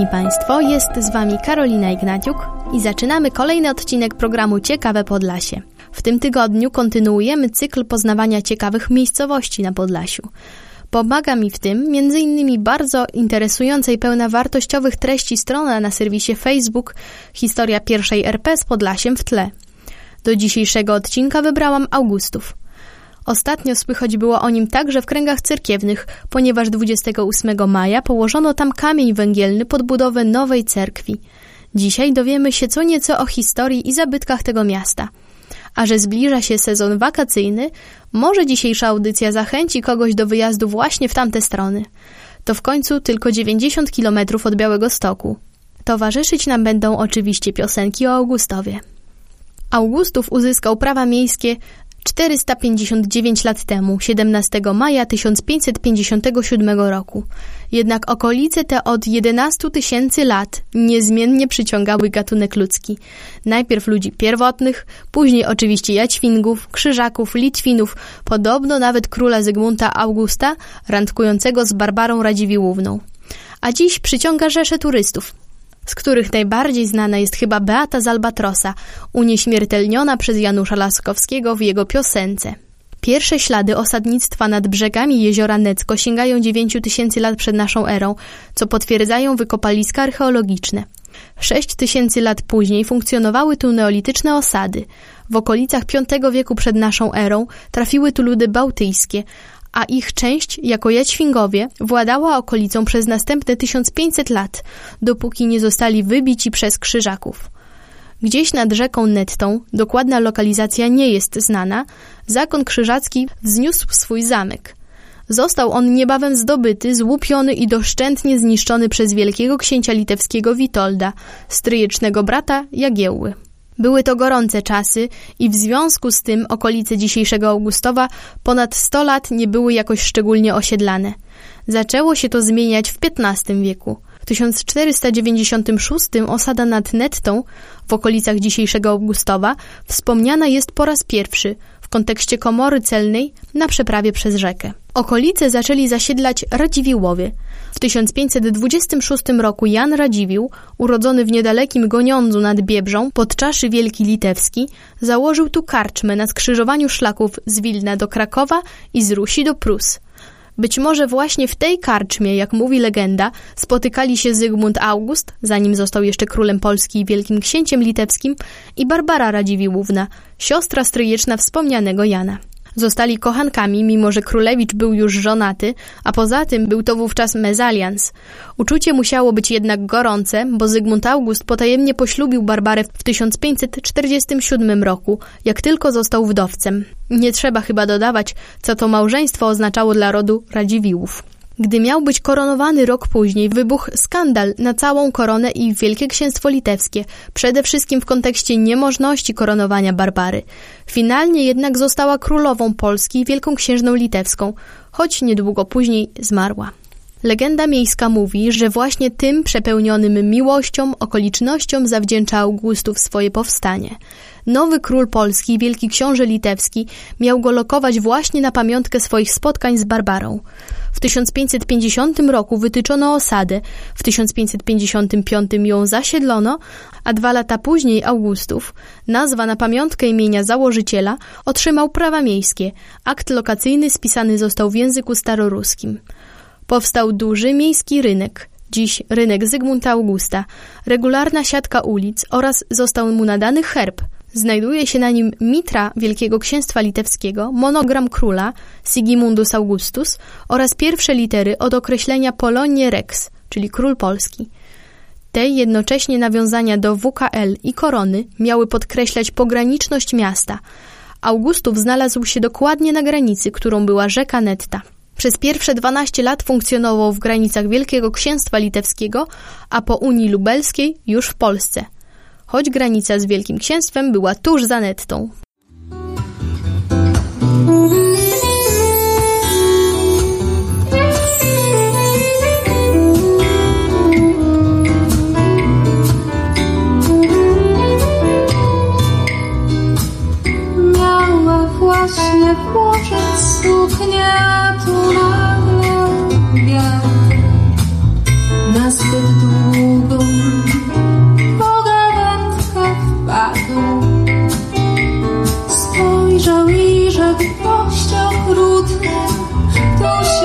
Szanowni Państwo, jest z Wami Karolina Ignaciuk i zaczynamy kolejny odcinek programu Ciekawe Podlasie. W tym tygodniu kontynuujemy cykl poznawania ciekawych miejscowości na Podlasiu. Pomaga mi w tym m.in. bardzo interesująca i pełna wartościowych treści strona na serwisie Facebook Historia pierwszej RP z Podlasiem w tle. Do dzisiejszego odcinka wybrałam Augustów. Ostatnio słychać było o nim także w kręgach cerkiewnych, ponieważ 28 maja położono tam kamień węgielny pod budowę nowej cerkwi. Dzisiaj dowiemy się co nieco o historii i zabytkach tego miasta. A że zbliża się sezon wakacyjny, może dzisiejsza audycja zachęci kogoś do wyjazdu właśnie w tamte strony. To w końcu tylko 90 km od Białego Stoku. Towarzyszyć nam będą oczywiście piosenki o Augustowie. Augustów uzyskał prawa miejskie 459 lat temu, 17 maja 1557 roku. Jednak okolice te od 11 tysięcy lat niezmiennie przyciągały gatunek ludzki. Najpierw ludzi pierwotnych, później oczywiście jaćwingów, krzyżaków, litwinów, podobno nawet króla Zygmunta Augusta, randkującego z Barbarą Radziwiłłówną. A dziś przyciąga rzesze turystów, z których najbardziej znana jest chyba Beata z Albatrosa, unieśmiertelniona przez Janusza Laskowskiego w jego piosence. Pierwsze ślady osadnictwa nad brzegami jeziora Necko sięgają 9 tysięcy lat przed naszą erą, co potwierdzają wykopaliska archeologiczne. 6 tysięcy lat później funkcjonowały tu neolityczne osady. W okolicach V wieku przed naszą erą trafiły tu ludy bałtyjskie, a ich część, jako Jaćwingowie, władała okolicą przez następne 1500 lat, dopóki nie zostali wybici przez krzyżaków. Gdzieś nad rzeką Nettą, dokładna lokalizacja nie jest znana, zakon krzyżacki wzniósł swój zamek. Został on niebawem zdobyty, złupiony i doszczętnie zniszczony przez wielkiego księcia litewskiego Witolda, stryjecznego brata Jagiełły. Były to gorące czasy i w związku z tym okolice dzisiejszego Augustowa ponad 100 lat nie były jakoś szczególnie osiedlane. Zaczęło się to zmieniać w XV wieku. W 1496 osada nad Nettą w okolicach dzisiejszego Augustowa wspomniana jest po raz pierwszy w kontekście komory celnej na przeprawie przez rzekę. Okolice zaczęli zasiedlać Radziwiłłowie. W 1526 roku Jan Radziwiłł, urodzony w niedalekim Goniądzu nad Biebrzą, podczaszy Wielki Litewski, założył tu karczmę na skrzyżowaniu szlaków z Wilna do Krakowa i z Rusi do Prus. Być może właśnie w tej karczmie, jak mówi legenda, spotykali się Zygmunt August, zanim został jeszcze królem Polski i wielkim księciem litewskim, i Barbara Radziwiłłówna, siostra stryjeczna wspomnianego Jana. Zostali kochankami, mimo że królewicz był już żonaty, a poza tym był to wówczas mezalians. Uczucie musiało być jednak gorące, bo Zygmunt August potajemnie poślubił Barbarę w 1547 roku, jak tylko został wdowcem. Nie trzeba chyba dodawać, co to małżeństwo oznaczało dla rodu Radziwiłłów. Gdy miał być koronowany rok później, wybuchł skandal na całą koronę i Wielkie Księstwo Litewskie, przede wszystkim w kontekście niemożności koronowania Barbary. Finalnie jednak została królową Polski i wielką księżną litewską, choć niedługo później zmarła. Legenda miejska mówi, że właśnie tym przepełnionym miłością okolicznościom zawdzięcza Augustów swoje powstanie. Nowy król Polski, wielki książę litewski, miał go lokować właśnie na pamiątkę swoich spotkań z Barbarą. W 1550 roku wytyczono osadę, w 1555 ją zasiedlono, a dwa lata później Augustów, nazwa na pamiątkę imienia założyciela, otrzymał prawa miejskie. Akt lokacyjny spisany został w języku staroruskim. Powstał duży miejski rynek, dziś rynek Zygmunta Augusta, regularna siatka ulic oraz został mu nadany herb. Znajduje się na nim mitra Wielkiego Księstwa Litewskiego, monogram króla Sigimundus Augustus oraz pierwsze litery od określenia Polonie Rex, czyli król polski. Te jednocześnie nawiązania do WKL i korony miały podkreślać pograniczność miasta. Augustów znalazł się dokładnie na granicy, którą była rzeka Netta. Przez pierwsze 12 lat funkcjonował w granicach Wielkiego Księstwa Litewskiego, a po Unii Lubelskiej już w Polsce. Choć granica z Wielkim Księstwem była tuż za Nettą. właśnie włożyć suknię, Don't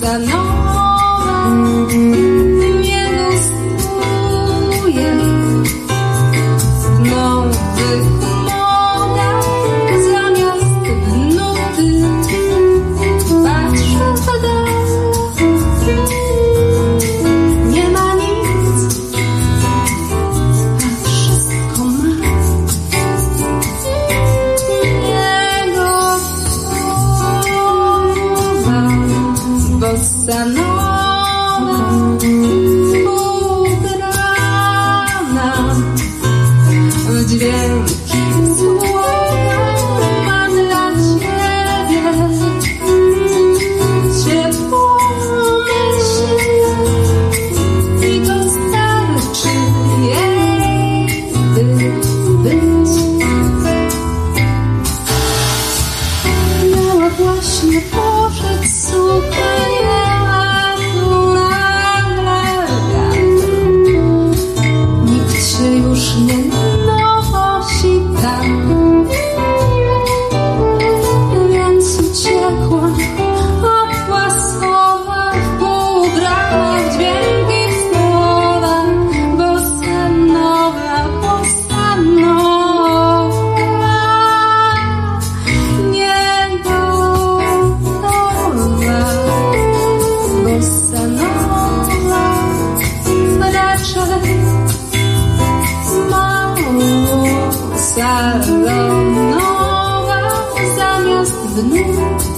Sanova. Zamiast w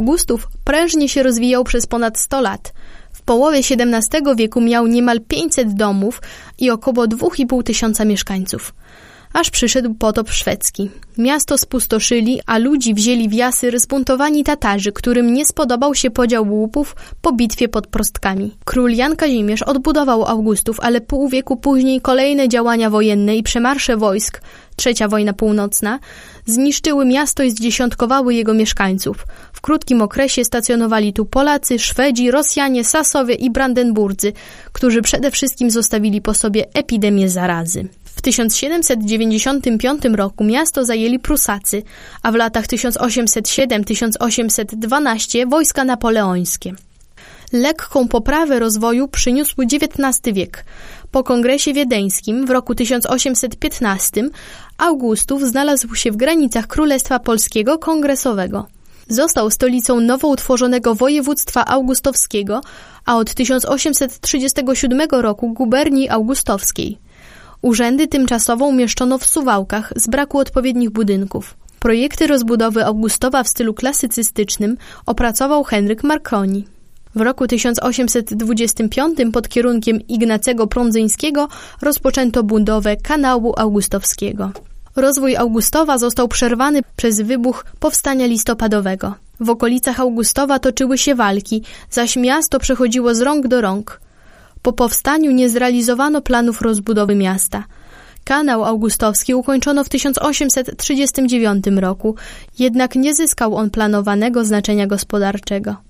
Augustów prężnie się rozwijał przez ponad 100 lat. W połowie XVII wieku miał niemal 500 domów i około 2,5 tysiąca mieszkańców. Aż przyszedł potop szwedzki. Miasto spustoszyli, a ludzi wzięli w jasyr zbuntowani Tatarzy, którym nie spodobał się podział łupów po bitwie pod Prostkami. Król Jan Kazimierz odbudował Augustów, ale pół wieku później kolejne działania wojenne i przemarsze wojsk, trzecia wojna północna, zniszczyły miasto i zdziesiątkowały jego mieszkańców. W krótkim okresie stacjonowali tu Polacy, Szwedzi, Rosjanie, Sasowie i Brandenburcy, którzy przede wszystkim zostawili po sobie epidemię zarazy. W 1795 roku miasto zajęli Prusacy, a w latach 1807-1812 wojska napoleońskie. Lekką poprawę rozwoju przyniósł XIX wiek. Po kongresie wiedeńskim w roku 1815 Augustów znalazł się w granicach Królestwa Polskiego Kongresowego. Został stolicą nowo utworzonego województwa augustowskiego, a od 1837 roku guberni augustowskiej. Urzędy tymczasowo umieszczono w Suwałkach z braku odpowiednich budynków. Projekty rozbudowy Augustowa w stylu klasycystycznym opracował Henryk Marconi. W roku 1825 pod kierunkiem Ignacego Prądzyńskiego rozpoczęto budowę kanału augustowskiego. Rozwój Augustowa został przerwany przez wybuch powstania listopadowego. W okolicach Augustowa toczyły się walki, zaś miasto przechodziło z rąk do rąk. Po powstaniu nie zrealizowano planów rozbudowy miasta. Kanał Augustowski ukończono w 1839 roku, jednak nie zyskał on planowanego znaczenia gospodarczego.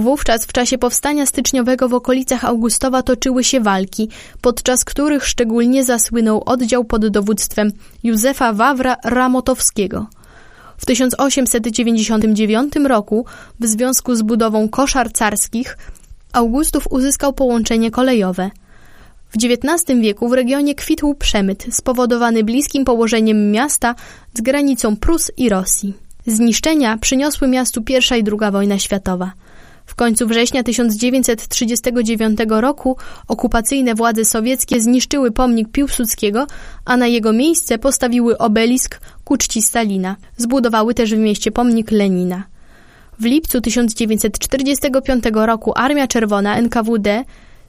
Wówczas w czasie powstania styczniowego w okolicach Augustowa toczyły się walki, podczas których szczególnie zasłynął oddział pod dowództwem Józefa Wawra Ramotowskiego. W 1899 roku w związku z budową koszar carskich Augustów uzyskał połączenie kolejowe. W XIX wieku w regionie kwitł przemyt spowodowany bliskim położeniem miasta z granicą Prus i Rosji. Zniszczenia przyniosły miastu I i II wojna światowa. W końcu września 1939 roku okupacyjne władze sowieckie zniszczyły pomnik Piłsudskiego, a na jego miejsce postawiły obelisk ku czci Stalina. Zbudowały też w mieście pomnik Lenina. W lipcu 1945 roku Armia Czerwona NKWD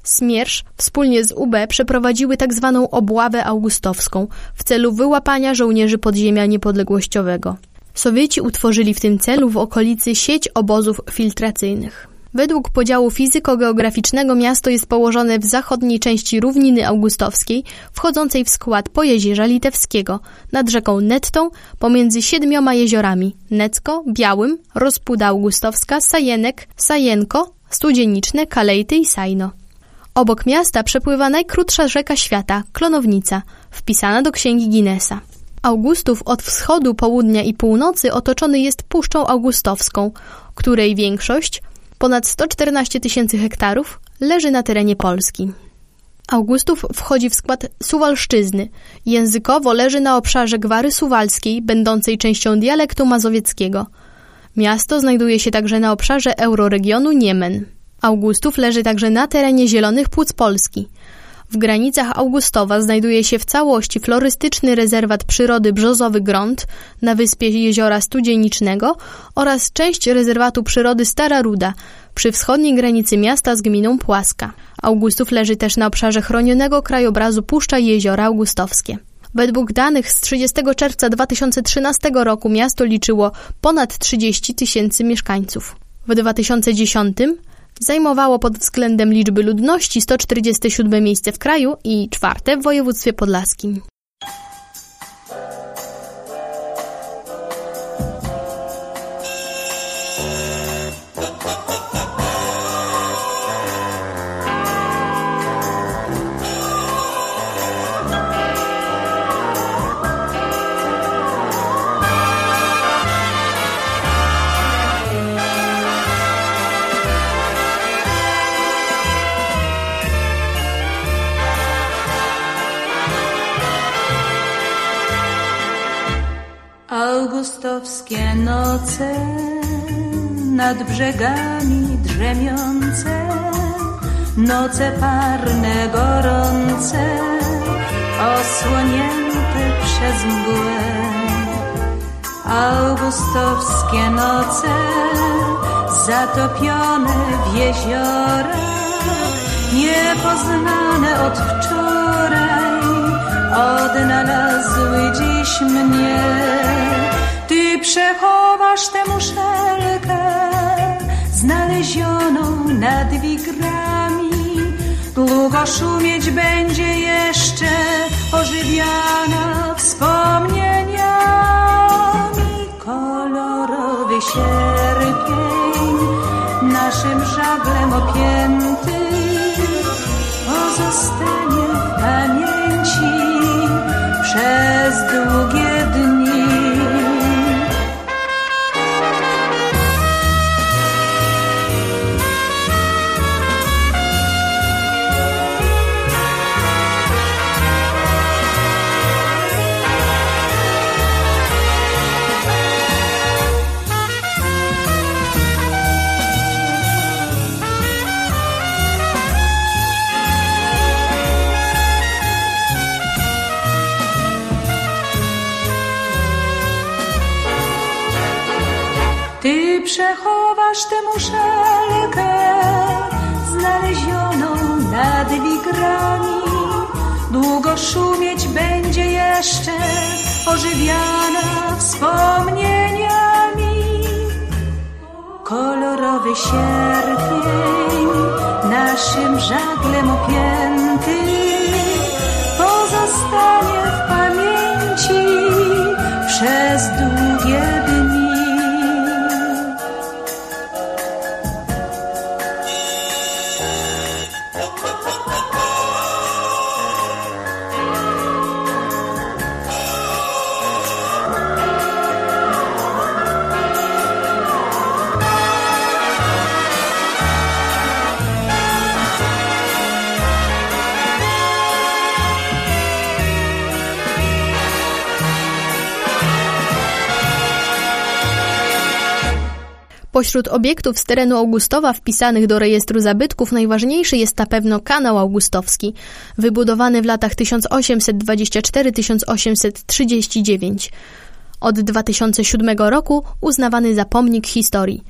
Smiersz wspólnie z UB przeprowadziły tzw. Tak obławę augustowską w celu wyłapania żołnierzy podziemia niepodległościowego. Sowieci utworzyli w tym celu w okolicy sieć obozów filtracyjnych. Według podziału fizyko-geograficznego miasto jest położone w zachodniej części równiny augustowskiej, wchodzącej w skład Pojezierza Litewskiego, nad rzeką Nettą, pomiędzy siedmioma jeziorami Necko, Białym, Rozpuda Augustowska, Sajenek, Sajenko, Studzieniczne, Kalejty i Sajno. Obok miasta przepływa najkrótsza rzeka świata, Klonownica, wpisana do księgi Guinnessa. Augustów od wschodu, południa i północy otoczony jest Puszczą Augustowską, której większość, ponad 114 tysięcy hektarów, leży na terenie Polski. Augustów wchodzi w skład Suwalszczyzny. Językowo leży na obszarze Gwary Suwalskiej, będącej częścią dialektu mazowieckiego. Miasto znajduje się także na obszarze euroregionu Niemen. Augustów leży także na terenie Zielonych Płuc Polski – w granicach Augustowa znajduje się w całości florystyczny rezerwat przyrody Brzozowy Grąd na wyspie Jeziora Studzienicznego oraz część rezerwatu przyrody Stara Ruda przy wschodniej granicy miasta z gminą Płaska. Augustów leży też na obszarze chronionego krajobrazu Puszcza i Jeziora Augustowskie. Według danych z 30 czerwca 2013 roku miasto liczyło ponad 30 tysięcy mieszkańców. W 2010 Zajmowało pod względem liczby ludności 147 miejsce w kraju i czwarte w województwie podlaskim. Brzegami drzemiące, noce parne, gorące, osłonięte przez mgłę. Augustowskie noce zatopione w jeziorach niepoznane od wczoraj, odnalazły dziś mnie. Ty przechowasz tę muszelkę, znalezioną nad wigrami. Długo szumieć będzie jeszcze ożywiana wspomnieniami. Kolorowy sierpień naszym żaglem opięty pozostanie w pamięci przez ożywiana wspomnieniami. Kolorowy sierpień naszym żaglem opięty Pośród obiektów z terenu Augustowa wpisanych do rejestru zabytków najważniejszy jest na pewno kanał augustowski, wybudowany w latach 1824-1839. Od 2007 roku uznawany za pomnik historii.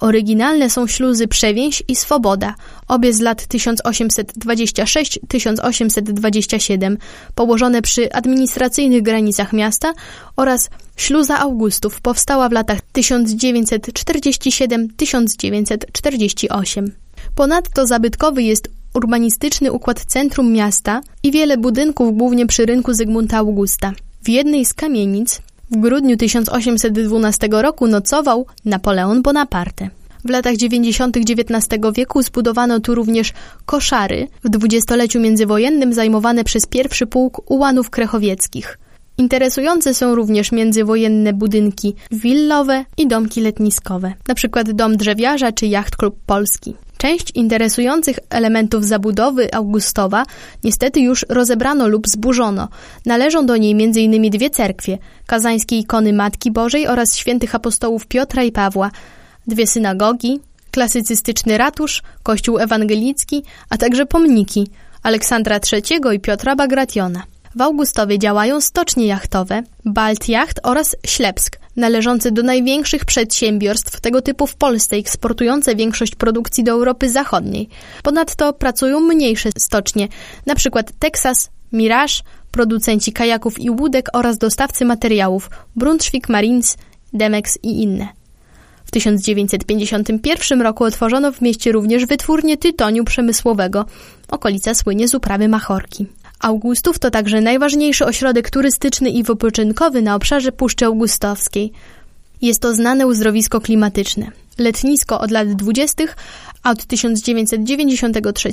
Oryginalne są śluzy Przewięź i Swoboda, obie z lat 1826-1827, położone przy administracyjnych granicach miasta oraz śluza Augustów powstała w latach 1947-1948. Ponadto zabytkowy jest urbanistyczny układ centrum miasta i wiele budynków głównie przy rynku Zygmunta Augusta. W jednej z kamienic w grudniu 1812 roku nocował Napoleon Bonaparte. W latach 90. XIX wieku zbudowano tu również koszary, w dwudziestoleciu międzywojennym zajmowane przez pierwszy pułk ułanów krechowieckich. Interesujące są również międzywojenne budynki willowe i domki letniskowe, np. dom drzewiarza czy jachtklub polski. Część interesujących elementów zabudowy Augustowa niestety już rozebrano lub zburzono. Należą do niej m.in. dwie cerkwie, kazańskie ikony Matki Bożej oraz świętych apostołów Piotra i Pawła, dwie synagogi, klasycystyczny ratusz, kościół ewangelicki, a także pomniki Aleksandra III i Piotra Bagrationa. W Augustowie działają stocznie jachtowe, Balt Yacht oraz Ślepsk, należące do największych przedsiębiorstw tego typu w Polsce, eksportujące większość produkcji do Europy Zachodniej. Ponadto pracują mniejsze stocznie, np. Texas, Mirage, producenci kajaków i łódek oraz dostawcy materiałów Brunswick Marines, Demex i inne. W 1951 roku otworzono w mieście również wytwórnię tytoniu przemysłowego. Okolica słynie z uprawy machorki. Augustów to także najważniejszy ośrodek turystyczny i wypoczynkowy na obszarze Puszczy Augustowskiej. Jest to znane uzdrowisko klimatyczne. Letnisko od lat 20., a od 1993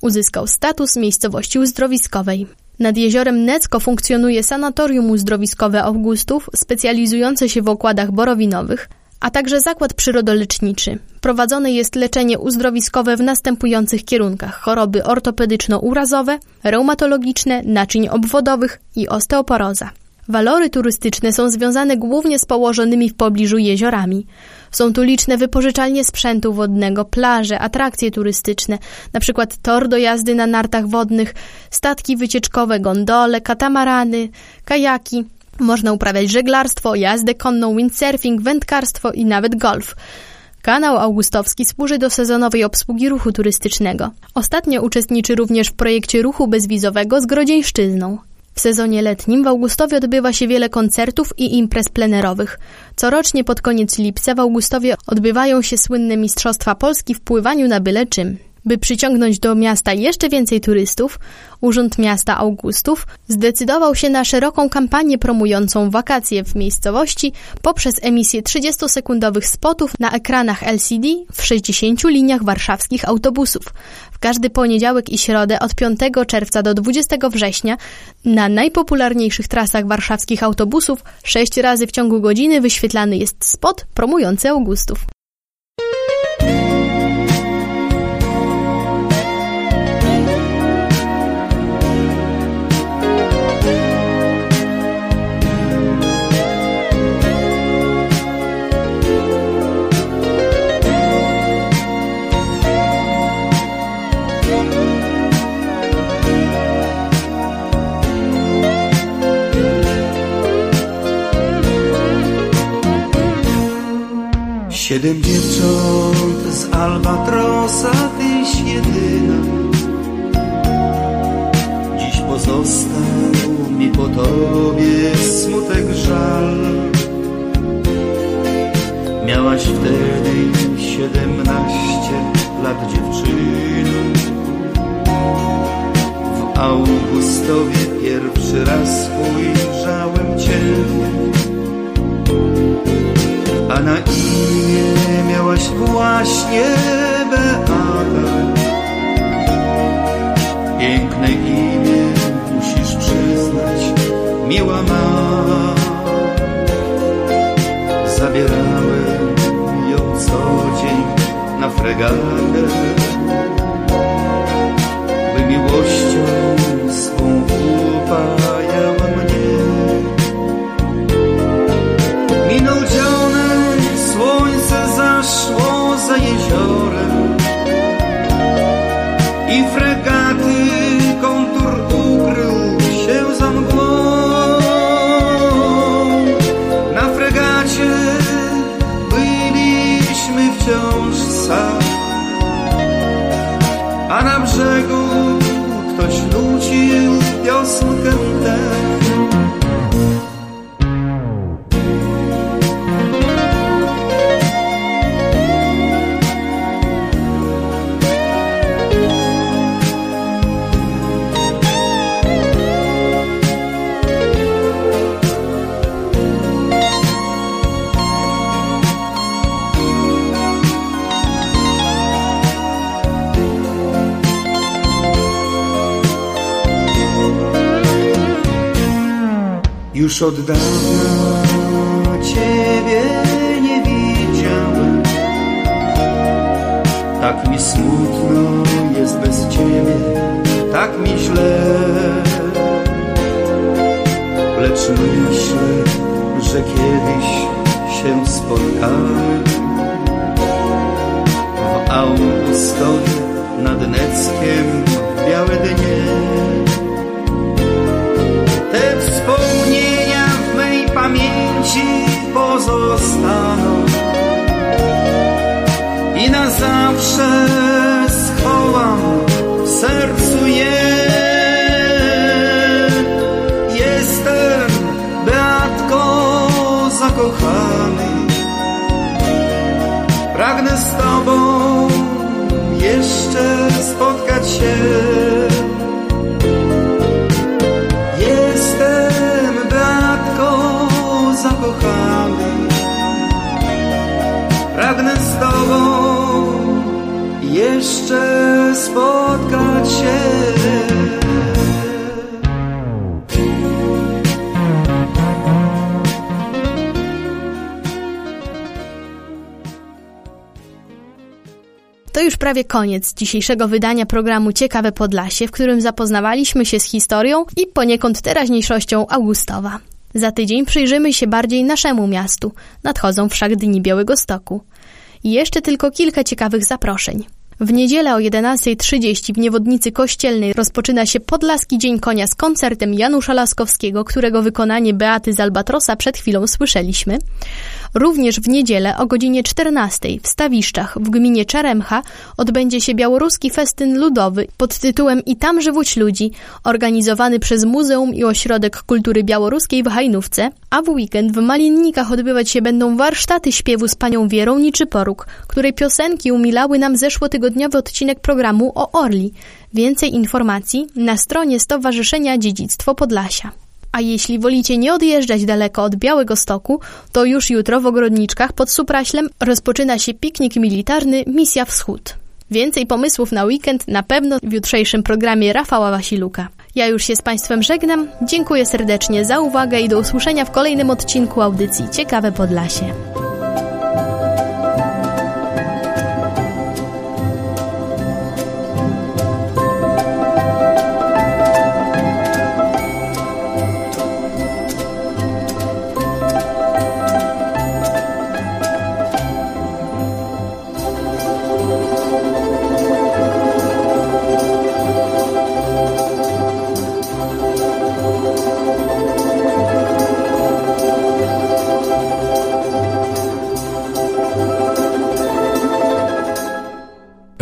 uzyskał status miejscowości uzdrowiskowej. Nad jeziorem Necko funkcjonuje sanatorium uzdrowiskowe Augustów, specjalizujące się w okładach borowinowych, a także zakład przyrodoleczniczy. Prowadzone jest leczenie uzdrowiskowe w następujących kierunkach: choroby ortopedyczno-urazowe, reumatologiczne, naczyń obwodowych i osteoporoza. Walory turystyczne są związane głównie z położonymi w pobliżu jeziorami. Są tu liczne wypożyczalnie sprzętu wodnego, plaże, atrakcje turystyczne, np. tor do jazdy na nartach wodnych, statki wycieczkowe, gondole, katamarany, kajaki. Można uprawiać żeglarstwo, jazdę konną, windsurfing, wędkarstwo i nawet golf. Kanał Augustowski służy do sezonowej obsługi ruchu turystycznego. Ostatnio uczestniczy również w projekcie ruchu bezwizowego z Grodzieńszczyzną. W sezonie letnim w Augustowie odbywa się wiele koncertów i imprez plenerowych. Corocznie pod koniec lipca w Augustowie odbywają się słynne Mistrzostwa Polski w pływaniu na byle czym. By przyciągnąć do miasta jeszcze więcej turystów, Urząd Miasta Augustów zdecydował się na szeroką kampanię promującą wakacje w miejscowości poprzez emisję 30-sekundowych spotów na ekranach LCD w 60 liniach warszawskich autobusów. W każdy poniedziałek i środę od 5 czerwca do 20 września na najpopularniejszych trasach warszawskich autobusów 6 razy w ciągu godziny wyświetlany jest spot promujący Augustów. Na imię miałaś właśnie Beata. Piękne imię musisz przyznać, miła ma. Zabierałem ją co dzień na fregatę, by miłością yaslık Od dawna Ciebie nie widziałem. Tak mi smutno jest bez Ciebie Tak mi źle. Lecz myślę, że kiedyś się spotkamy W Augustowie nad Neckiem w białe dnie pamięci pozostaną i na zawsze schowam w sercu je. Jestem Beatko zakochany, pragnę z Tobą jeszcze spotkać się. Prawie koniec dzisiejszego wydania programu Ciekawe Podlasie, w którym zapoznawaliśmy się z historią i poniekąd teraźniejszością Augustowa. Za tydzień przyjrzymy się bardziej naszemu miastu. Nadchodzą wszak dni Białego Stoku. I jeszcze tylko kilka ciekawych zaproszeń. W niedzielę o 11.30 w Niewodnicy Kościelnej rozpoczyna się Podlaski Dzień Konia z koncertem Janusza Laskowskiego, którego wykonanie Beaty z Albatrosa przed chwilą słyszeliśmy. Również w niedzielę o godzinie 14 w Stawiszczach w gminie Czeremcha odbędzie się białoruski festyn ludowy pod tytułem I tam żywóć ludzi, organizowany przez Muzeum i Ośrodek Kultury Białoruskiej w Hajnówce, a w weekend w Malinnikach odbywać się będą warsztaty śpiewu z panią Wierą Niczyporuk, której piosenki umilały nam zeszłotygodniowy odcinek programu o Orli. Więcej informacji na stronie Stowarzyszenia Dziedzictwo Podlasia. A jeśli wolicie nie odjeżdżać daleko od Białego Stoku, to już jutro w Ogrodniczkach pod Supraślem rozpoczyna się piknik militarny Misja Wschód. Więcej pomysłów na weekend na pewno w jutrzejszym programie Rafała Wasiluka. Ja już się z Państwem żegnam, dziękuję serdecznie za uwagę i do usłyszenia w kolejnym odcinku audycji Ciekawe Podlasie.